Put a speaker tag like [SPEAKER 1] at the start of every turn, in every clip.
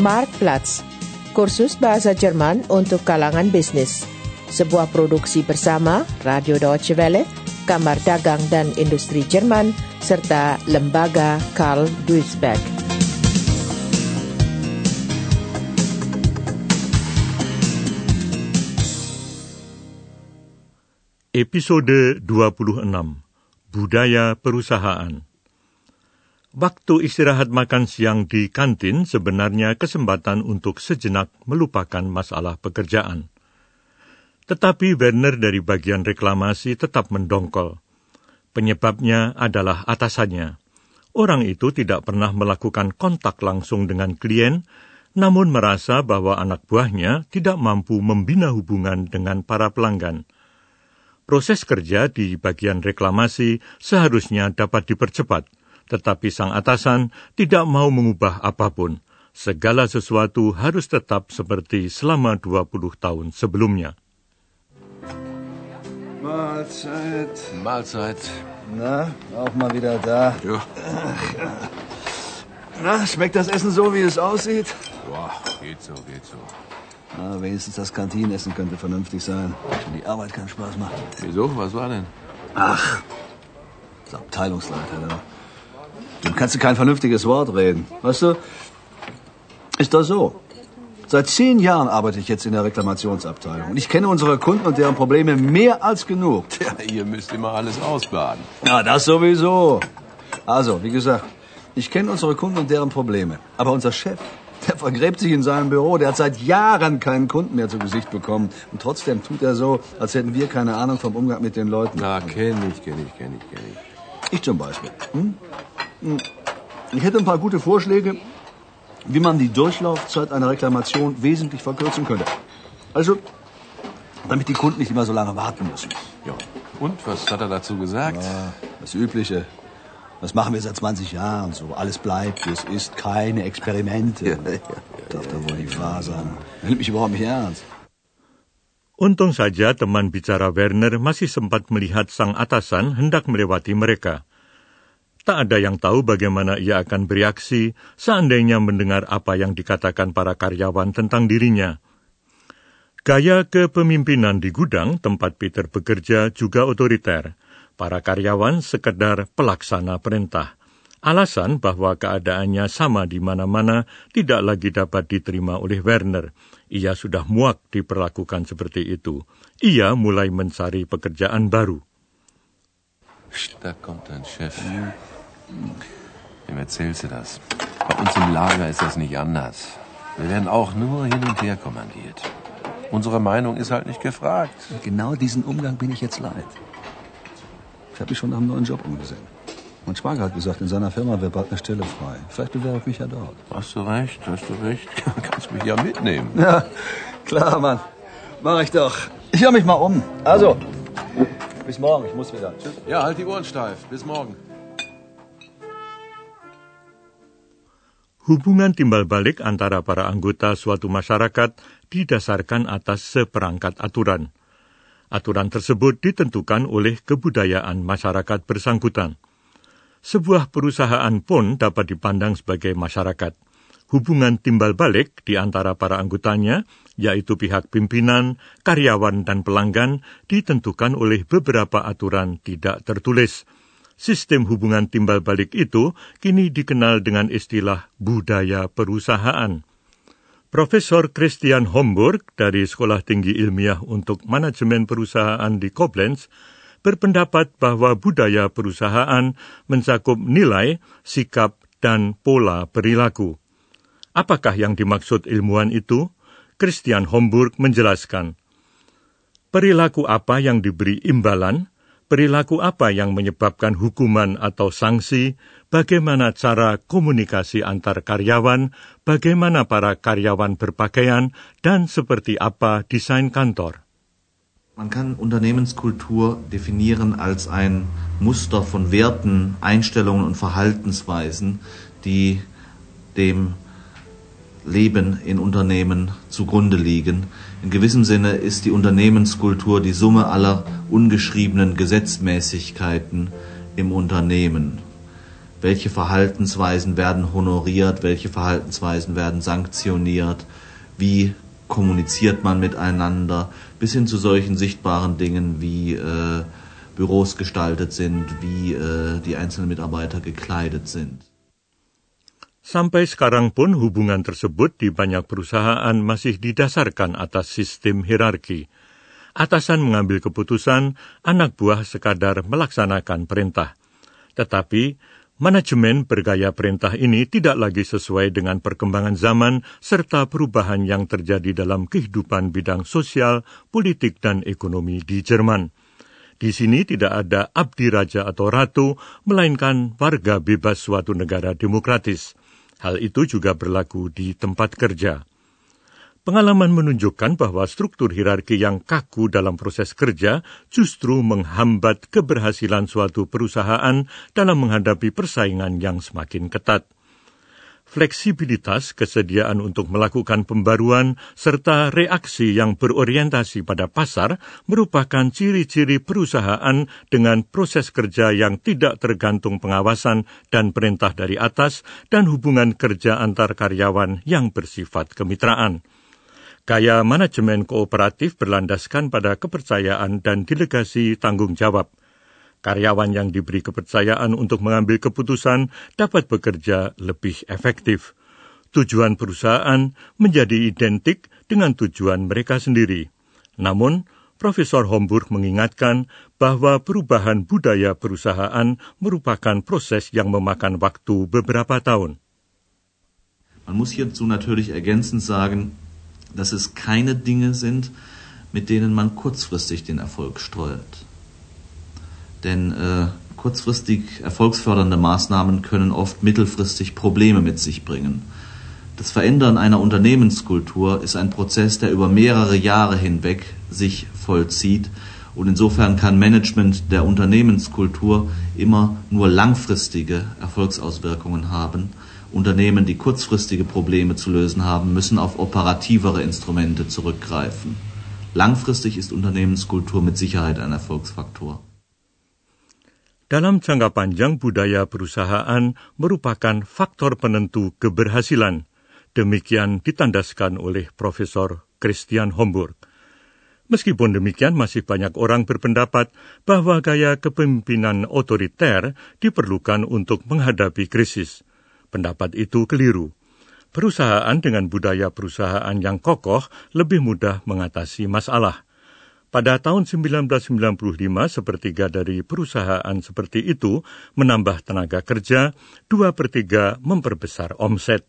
[SPEAKER 1] Marktplatz, kursus bahasa Jerman untuk kalangan bisnis. Sebuah produksi bersama Radio Deutsche Welle, Kamar Dagang dan Industri Jerman, serta Lembaga Karl Duisberg.
[SPEAKER 2] Episode 26 Budaya Perusahaan Waktu istirahat makan siang di kantin sebenarnya kesempatan untuk sejenak melupakan masalah pekerjaan. Tetapi Werner dari bagian reklamasi tetap mendongkol. Penyebabnya adalah atasannya. Orang itu tidak pernah melakukan kontak langsung dengan klien, namun merasa bahwa anak buahnya tidak mampu membina hubungan dengan para pelanggan – Proses kerja di bagian reklamasi seharusnya dapat dipercepat, tetapi sang atasan tidak mau mengubah apapun. Segala sesuatu harus tetap seperti selama 20 tahun sebelumnya.
[SPEAKER 3] Mahlzeit.
[SPEAKER 4] Mahlzeit.
[SPEAKER 3] Na, auch mal wieder da.
[SPEAKER 4] Ja.
[SPEAKER 3] Na, schmeckt das Essen so, wie es aussieht?
[SPEAKER 4] Boah, geht so, geht so.
[SPEAKER 3] Na, wenigstens das Kantinenessen könnte vernünftig sein. Wenn die Arbeit keinen Spaß macht.
[SPEAKER 4] Wieso? Was war denn?
[SPEAKER 3] Ach, das Abteilungsleiter da. Dem kannst du kein vernünftiges Wort reden. Weißt du, ist doch so. Seit zehn Jahren arbeite ich jetzt in der Reklamationsabteilung. Und ich kenne unsere Kunden und deren Probleme mehr als genug.
[SPEAKER 4] Ja, ihr müsst immer alles ausbaden.
[SPEAKER 3] Ja, das sowieso. Also, wie gesagt, ich kenne unsere Kunden und deren Probleme. Aber unser Chef, der vergräbt sich in seinem Büro. Der hat seit Jahren keinen Kunden mehr zu Gesicht bekommen. Und trotzdem tut er so, als hätten wir keine Ahnung vom Umgang mit den Leuten.
[SPEAKER 4] Na, kenn ich, kenn ich, kenn ich, kenn ich.
[SPEAKER 3] Ich zum Beispiel. Hm? Hm. Ich hätte ein paar gute Vorschläge, wie man die Durchlaufzeit einer Reklamation wesentlich verkürzen könnte. Also, damit die Kunden nicht immer so lange warten müssen.
[SPEAKER 4] Ja. Und, was hat er dazu gesagt?
[SPEAKER 3] Ja, das Übliche. Das machen wir seit 20 Jahren so. Alles bleibt, wie es ist. Keine Experimente.
[SPEAKER 4] Ja, ja, ja,
[SPEAKER 3] Darf da wohl nicht wahr sein. Er nimmt mich überhaupt nicht ernst.
[SPEAKER 2] Untung saja teman bicara Werner masih sempat melihat sang atasan hendak melewati mereka. Tak ada yang tahu bagaimana ia akan bereaksi seandainya mendengar apa yang dikatakan para karyawan tentang dirinya. Gaya kepemimpinan di gudang tempat Peter bekerja juga otoriter. Para karyawan sekedar pelaksana perintah. Alasan bahwa keadaannya sama di mana-mana tidak lagi dapat diterima oleh Werner. Ia sudah muak diperlakukan seperti itu. Ia mulai mencari pekerjaan baru.
[SPEAKER 4] Da kommt Chef. Wem erzählst du das? Bei uns im Lager ist das nicht anders. Wir werden auch nur hin und her kommandiert. Unsere Meinung ist halt nicht gefragt.
[SPEAKER 3] Genau diesen Umgang bin ich jetzt leid. Ich habe mich schon nach einem neuen Job umgesehen. Mein Schwager hat gesagt, in seiner Firma wäre bald eine Stelle frei. Vielleicht bewerbe ich mich ja dort.
[SPEAKER 4] Hast du recht, hast du recht. Kannst mich ja mitnehmen.
[SPEAKER 3] Ja, klar, Mann. Mach ich doch. Ich höre mich mal um. Also, bis morgen. Ich muss wieder. Tschüss.
[SPEAKER 4] Ja, halt die Ohren steif. Bis morgen.
[SPEAKER 2] Hubungan timbal balik antara para anggota suatu masyarakat didasarkan atas seperangkat aturan. Aturan tersebut ditentukan oleh kebudayaan masyarakat bersangkutan. Sebuah perusahaan pun dapat dipandang sebagai masyarakat. Hubungan timbal balik di antara para anggotanya, yaitu pihak pimpinan, karyawan, dan pelanggan, ditentukan oleh beberapa aturan tidak tertulis. Sistem hubungan timbal balik itu kini dikenal dengan istilah budaya perusahaan. Profesor Christian Homburg dari Sekolah Tinggi Ilmiah untuk Manajemen Perusahaan di Koblenz berpendapat bahwa budaya perusahaan mencakup nilai, sikap, dan pola perilaku. Apakah yang dimaksud ilmuwan itu? Christian Homburg menjelaskan. Perilaku apa yang diberi imbalan, perilaku apa yang menyebabkan hukuman atau sanksi, bagaimana cara komunikasi antar karyawan, bagaimana para karyawan berpakaian, dan seperti apa desain kantor.
[SPEAKER 5] Man kann Unternehmenskultur definieren als ein Muster von Werten, Einstellungen und Verhaltensweisen, die dem Leben in Unternehmen zugrunde liegen. In gewissem Sinne ist die Unternehmenskultur die Summe aller ungeschriebenen Gesetzmäßigkeiten im Unternehmen. welche Verhaltensweisen werden honoriert, welche Verhaltensweisen werden sanktioniert, wie kommuniziert man miteinander, bis hin zu solchen sichtbaren Dingen wie äh, Büros gestaltet sind, wie äh, die einzelnen Mitarbeiter gekleidet sind.
[SPEAKER 2] Sampai sekarang pun hubungan tersebut di banyak perusahaan masih didasarkan atas sistem hierarki. Atasan mengambil keputusan, anak buah sekadar melaksanakan perintah. Tetapi, manajemen bergaya perintah ini tidak lagi sesuai dengan perkembangan zaman serta perubahan yang terjadi dalam kehidupan bidang sosial, politik, dan ekonomi di Jerman. Di sini tidak ada abdi raja atau ratu, melainkan warga bebas suatu negara demokratis. Hal itu juga berlaku di tempat kerja. Pengalaman menunjukkan bahwa struktur hierarki yang kaku dalam proses kerja justru menghambat keberhasilan suatu perusahaan dalam menghadapi persaingan yang semakin ketat fleksibilitas, kesediaan untuk melakukan pembaruan, serta reaksi yang berorientasi pada pasar merupakan ciri-ciri perusahaan dengan proses kerja yang tidak tergantung pengawasan dan perintah dari atas dan hubungan kerja antar karyawan yang bersifat kemitraan. Gaya manajemen kooperatif berlandaskan pada kepercayaan dan delegasi tanggung jawab – karyawan yang diberi kepercayaan untuk mengambil keputusan dapat bekerja lebih efektif. Tujuan perusahaan menjadi identik dengan tujuan mereka sendiri. Namun, Profesor Homburg mengingatkan bahwa perubahan budaya perusahaan merupakan proses yang memakan waktu beberapa tahun.
[SPEAKER 5] Man muss hierzu natürlich ergänzend sagen, dass es keine Dinge sind, mit denen man kurzfristig den Erfolg steuert. Denn äh, kurzfristig erfolgsfördernde Maßnahmen können oft mittelfristig Probleme mit sich bringen. Das Verändern einer Unternehmenskultur ist ein Prozess, der über mehrere Jahre hinweg sich vollzieht. Und insofern kann Management der Unternehmenskultur immer nur langfristige Erfolgsauswirkungen haben. Unternehmen, die kurzfristige Probleme zu lösen haben, müssen auf operativere Instrumente zurückgreifen. Langfristig ist Unternehmenskultur mit Sicherheit ein Erfolgsfaktor.
[SPEAKER 2] Dalam jangka panjang, budaya perusahaan merupakan faktor penentu keberhasilan. Demikian ditandaskan oleh Profesor Christian Homburg. Meskipun demikian, masih banyak orang berpendapat bahwa gaya kepemimpinan otoriter diperlukan untuk menghadapi krisis. Pendapat itu keliru. Perusahaan dengan budaya perusahaan yang kokoh lebih mudah mengatasi masalah. Pada tahun 1995, sepertiga dari perusahaan seperti itu menambah tenaga kerja, dua per tiga memperbesar omset.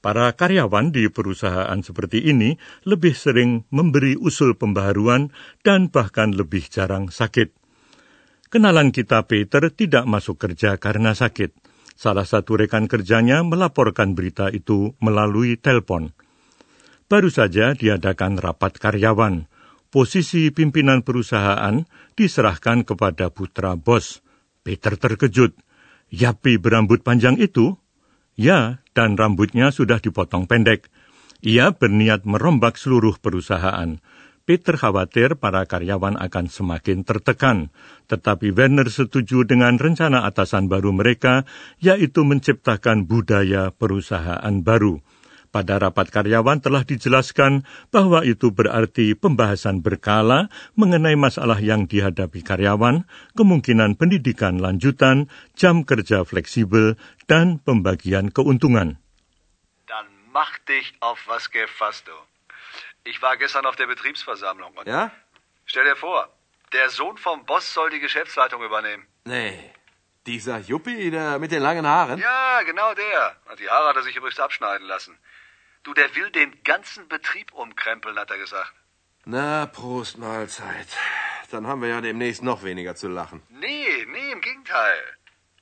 [SPEAKER 2] Para karyawan di perusahaan seperti ini lebih sering memberi usul pembaharuan dan bahkan lebih jarang sakit. Kenalan kita Peter tidak masuk kerja karena sakit. Salah satu rekan kerjanya melaporkan berita itu melalui telepon. Baru saja diadakan rapat karyawan posisi pimpinan perusahaan diserahkan kepada putra bos. Peter terkejut. Yapi berambut panjang itu? Ya, dan rambutnya sudah dipotong pendek. Ia berniat merombak seluruh perusahaan. Peter khawatir para karyawan akan semakin tertekan, tetapi Werner setuju dengan rencana atasan baru mereka, yaitu menciptakan budaya perusahaan baru. Pada rapat karyawan telah dijelaskan bahwa itu berarti pembahasan berkala mengenai masalah yang dihadapi karyawan, kemungkinan pendidikan lanjutan, jam kerja fleksibel, dan pembagian keuntungan.
[SPEAKER 3] Dann mach dich auf was gefasst, du. Ich war gestern auf der Betriebsversammlung. Und
[SPEAKER 4] Ja?
[SPEAKER 3] Stell dir vor, der Sohn vom Boss soll die Geschäftsleitung übernehmen.
[SPEAKER 4] Nee. Dieser Juppie der mit den langen Haaren?
[SPEAKER 3] Ja, genau der. Die Haare hat er sich übrigens abschneiden lassen. Du, der will den ganzen Betrieb umkrempeln, hat er gesagt.
[SPEAKER 4] Na, Prost Mahlzeit. Dann haben wir ja demnächst noch weniger zu lachen.
[SPEAKER 3] Nee, nee, im Gegenteil.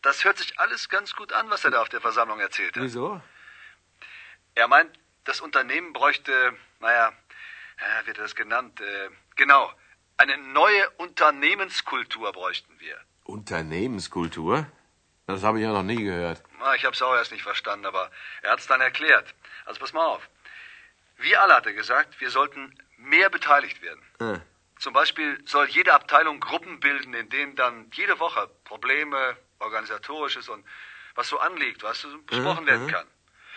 [SPEAKER 3] Das hört sich alles ganz gut an, was er da auf der Versammlung erzählt hat.
[SPEAKER 4] Wieso?
[SPEAKER 3] Er meint, das Unternehmen bräuchte, naja, ja, wird das genannt? Äh, genau, eine neue Unternehmenskultur bräuchten wir.
[SPEAKER 4] Unternehmenskultur? Das habe ich ja noch nie gehört.
[SPEAKER 3] Na, ich habe es auch erst nicht verstanden, aber er hat es dann erklärt. Also pass mal auf. Wir alle, hat er gesagt, wir sollten mehr beteiligt werden.
[SPEAKER 4] Äh.
[SPEAKER 3] Zum Beispiel soll jede Abteilung Gruppen bilden, in denen dann jede Woche Probleme, organisatorisches und was so anliegt, was besprochen werden kann.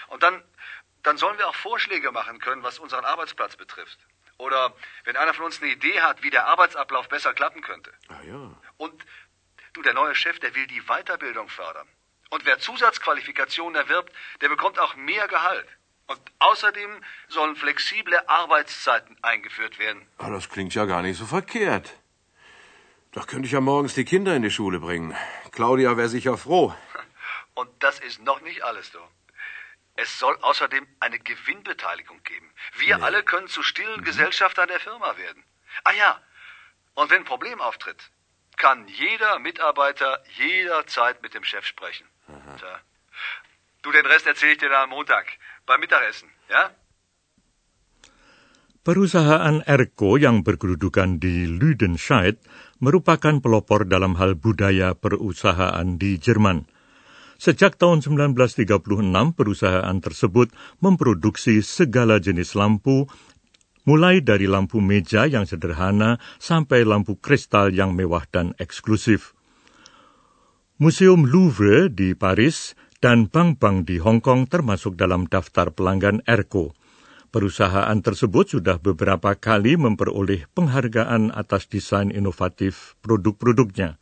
[SPEAKER 3] Und dann, dann sollen wir auch Vorschläge machen können, was unseren Arbeitsplatz betrifft. Oder wenn einer von uns eine Idee hat, wie der Arbeitsablauf besser klappen könnte.
[SPEAKER 4] Ah ja.
[SPEAKER 3] Und du, der neue Chef, der will die Weiterbildung fördern. Und wer Zusatzqualifikationen erwirbt, der bekommt auch mehr Gehalt. Und außerdem sollen flexible Arbeitszeiten eingeführt werden.
[SPEAKER 4] Ah, das klingt ja gar nicht so verkehrt. Da könnte ich ja morgens die Kinder in die Schule bringen. Claudia wäre sicher froh.
[SPEAKER 3] Und das ist noch nicht alles, du. Es soll außerdem eine Gewinnbeteiligung geben. Wir alle können zu stillen Gesellschaftern der Firma werden. Ah ja, und wenn ein Problem auftritt, kann jeder Mitarbeiter jederzeit mit dem Chef sprechen. Tja. Du, den Rest erzähle ich dir dann am Montag beim Mittagessen, ja?
[SPEAKER 2] Perusahaan Erko yang berkedudukan di Lüdenscheid merupakan pelopor dalam hal budaya perusahaan di Jerman. Sejak tahun 1936, perusahaan tersebut memproduksi segala jenis lampu, mulai dari lampu meja yang sederhana sampai lampu kristal yang mewah dan eksklusif. Museum Louvre di Paris dan bank-bank di Hong Kong termasuk dalam daftar pelanggan Erko. Perusahaan tersebut sudah beberapa kali memperoleh penghargaan atas desain inovatif produk-produknya.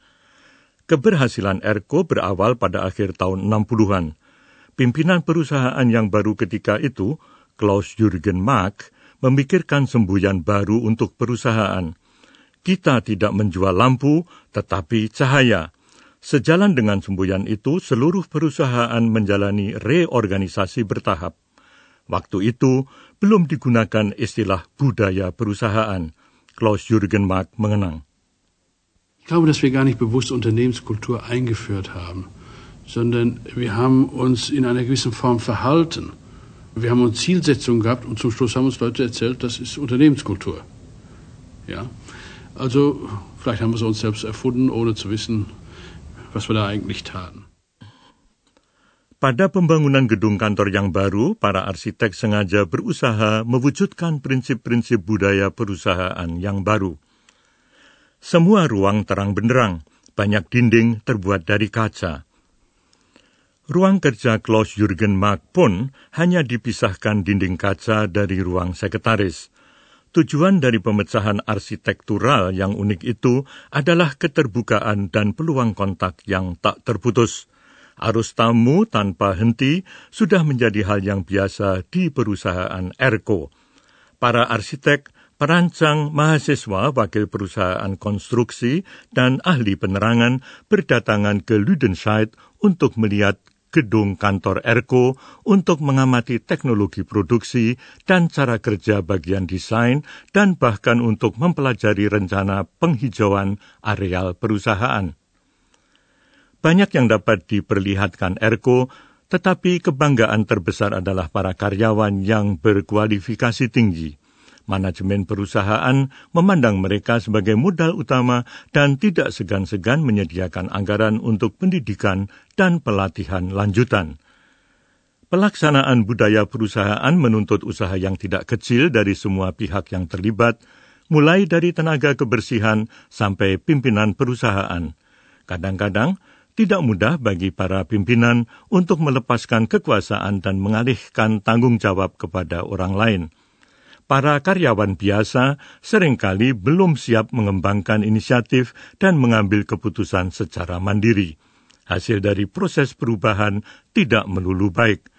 [SPEAKER 2] Keberhasilan Erko berawal pada akhir tahun 60-an. Pimpinan perusahaan yang baru ketika itu, Klaus Jürgen Mark, memikirkan semboyan baru untuk perusahaan. Kita tidak menjual lampu, tetapi cahaya. Sejalan dengan semboyan itu, seluruh perusahaan menjalani reorganisasi bertahap. Waktu itu, belum digunakan istilah budaya perusahaan. Klaus Jürgen Mark mengenang.
[SPEAKER 6] Ich glaube, dass wir gar nicht bewusst Unternehmenskultur eingeführt haben, sondern wir haben uns in einer gewissen Form verhalten. Wir haben uns Zielsetzungen gehabt und zum Schluss haben uns Leute erzählt, das ist Unternehmenskultur. Ja, also vielleicht haben wir es uns selbst erfunden, ohne zu wissen, was wir da eigentlich taten.
[SPEAKER 2] Pada pembangunan gedung kantor yang baru, para arsitek sengaja berusaha mewujudkan prinsip-prinsip budaya perusahaan yang baru. Semua ruang terang benderang, banyak dinding terbuat dari kaca. Ruang kerja Klaus Jürgen Mark pun hanya dipisahkan dinding kaca dari ruang sekretaris. Tujuan dari pemecahan arsitektural yang unik itu adalah keterbukaan dan peluang kontak yang tak terputus. Arus tamu tanpa henti sudah menjadi hal yang biasa di perusahaan Erko. Para arsitek Perancang, mahasiswa, wakil perusahaan konstruksi, dan ahli penerangan berdatangan ke Ludenscheid untuk melihat gedung kantor Erko untuk mengamati teknologi produksi dan cara kerja bagian desain dan bahkan untuk mempelajari rencana penghijauan areal perusahaan. Banyak yang dapat diperlihatkan Erko, tetapi kebanggaan terbesar adalah para karyawan yang berkualifikasi tinggi manajemen perusahaan memandang mereka sebagai modal utama dan tidak segan-segan menyediakan anggaran untuk pendidikan dan pelatihan lanjutan. Pelaksanaan budaya perusahaan menuntut usaha yang tidak kecil dari semua pihak yang terlibat, mulai dari tenaga kebersihan sampai pimpinan perusahaan. Kadang-kadang, tidak mudah bagi para pimpinan untuk melepaskan kekuasaan dan mengalihkan tanggung jawab kepada orang lain para karyawan biasa sering kali belum siap mengembangkan inisiatif dan mengambil keputusan secara mandiri. Hasil dari proses perubahan tidak melulu baik.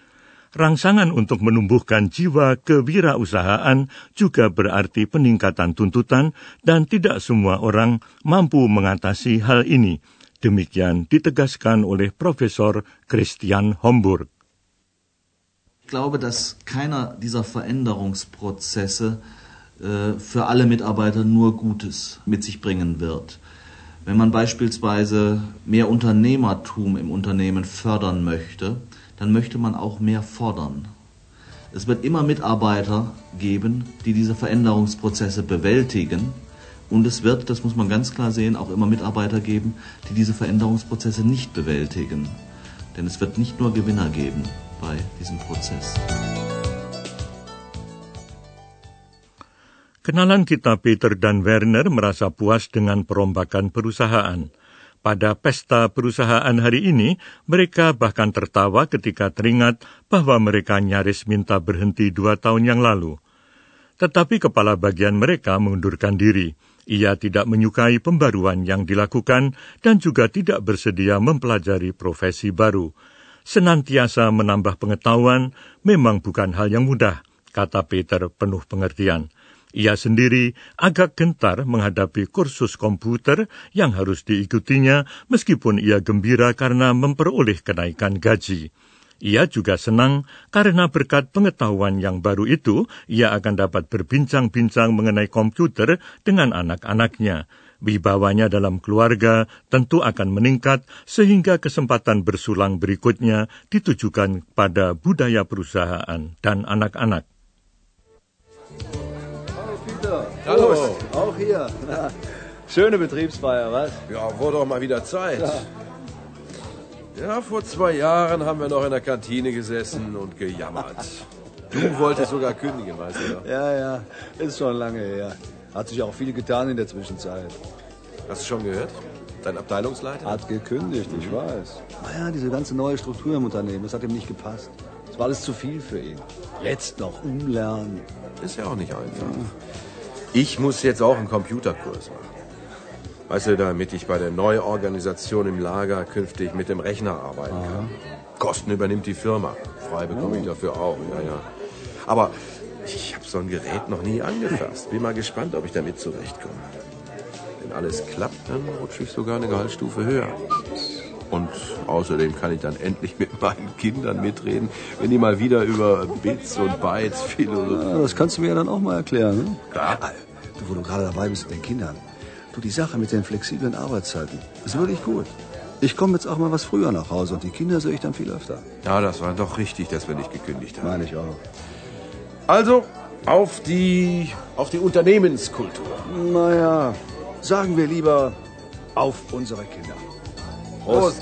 [SPEAKER 2] Rangsangan untuk menumbuhkan jiwa kewirausahaan juga berarti peningkatan tuntutan dan tidak semua orang mampu mengatasi hal ini. Demikian ditegaskan oleh Profesor Christian Homburg.
[SPEAKER 5] Ich glaube, dass keiner dieser Veränderungsprozesse äh, für alle Mitarbeiter nur Gutes mit sich bringen wird. Wenn man beispielsweise mehr Unternehmertum im Unternehmen fördern möchte, dann möchte man auch mehr fordern. Es wird immer Mitarbeiter geben, die diese Veränderungsprozesse bewältigen. Und es wird, das muss man ganz klar sehen, auch immer Mitarbeiter geben, die diese Veränderungsprozesse nicht bewältigen. Denn es wird nicht nur Gewinner geben bei diesem Prozess.
[SPEAKER 2] Kenalan kita Peter dan Werner merasa puas dengan perombakan perusahaan. Pada pesta perusahaan hari ini, mereka bahkan tertawa ketika teringat bahwa mereka nyaris minta berhenti dua tahun yang lalu. Tetapi kepala bagian mereka mengundurkan diri. Ia tidak menyukai pembaruan yang dilakukan dan juga tidak bersedia mempelajari profesi baru. Senantiasa menambah pengetahuan memang bukan hal yang mudah, kata Peter penuh pengertian. Ia sendiri agak gentar menghadapi kursus komputer yang harus diikutinya meskipun ia gembira karena memperoleh kenaikan gaji. Ia juga senang karena berkat pengetahuan yang baru itu, ia akan dapat berbincang-bincang mengenai komputer dengan anak-anaknya. Wibawanya dalam keluarga tentu akan meningkat sehingga kesempatan bersulang berikutnya ditujukan pada budaya perusahaan dan anak-anak.
[SPEAKER 3] Hallo. Oh, auch hier. Na, schöne Betriebsfeier, was?
[SPEAKER 4] Ja, wurde doch mal wieder Zeit. Ja. ja, vor zwei Jahren haben wir noch in der Kantine gesessen und gejammert. Du wolltest sogar kündigen, weißt du.
[SPEAKER 3] Ja, ja, ist schon lange her. Hat sich auch viel getan in der Zwischenzeit.
[SPEAKER 4] Hast du schon gehört? Dein Abteilungsleiter?
[SPEAKER 3] Hat gekündigt, ich weiß. Naja, diese ganze neue Struktur im Unternehmen, das hat ihm nicht gepasst. Das war alles zu viel für ihn. Jetzt noch umlernen.
[SPEAKER 4] Ist ja auch nicht einfach. Ich muss jetzt auch einen Computerkurs machen. Weißt du, damit ich bei der Neuorganisation im Lager künftig mit dem Rechner arbeiten kann. Kosten übernimmt die Firma. Frei bekomme ich dafür auch, ja, ja. Aber ich so ein Gerät noch nie angefasst. Bin mal gespannt, ob ich damit zurechtkomme. Wenn alles klappt, dann rutsche ich sogar eine Gehaltsstufe höher. Und außerdem kann ich dann endlich mit meinen Kindern mitreden, wenn die mal wieder über Bits und Bytes philosophieren.
[SPEAKER 3] Ja, das kannst du mir ja dann auch mal erklären. Ne?
[SPEAKER 4] Klar.
[SPEAKER 3] Du, wo du gerade dabei bist mit den Kindern. Du, die Sache mit den flexiblen Arbeitszeiten ist wirklich gut. Ich komme jetzt auch mal was früher nach Hause und die Kinder sehe ich dann viel öfter.
[SPEAKER 4] Ja, das war doch richtig, dass wir nicht gekündigt haben.
[SPEAKER 3] Meine ich auch.
[SPEAKER 4] Also, auf die, auf die Unternehmenskultur.
[SPEAKER 3] Naja, sagen wir lieber auf unsere Kinder.
[SPEAKER 4] Prost.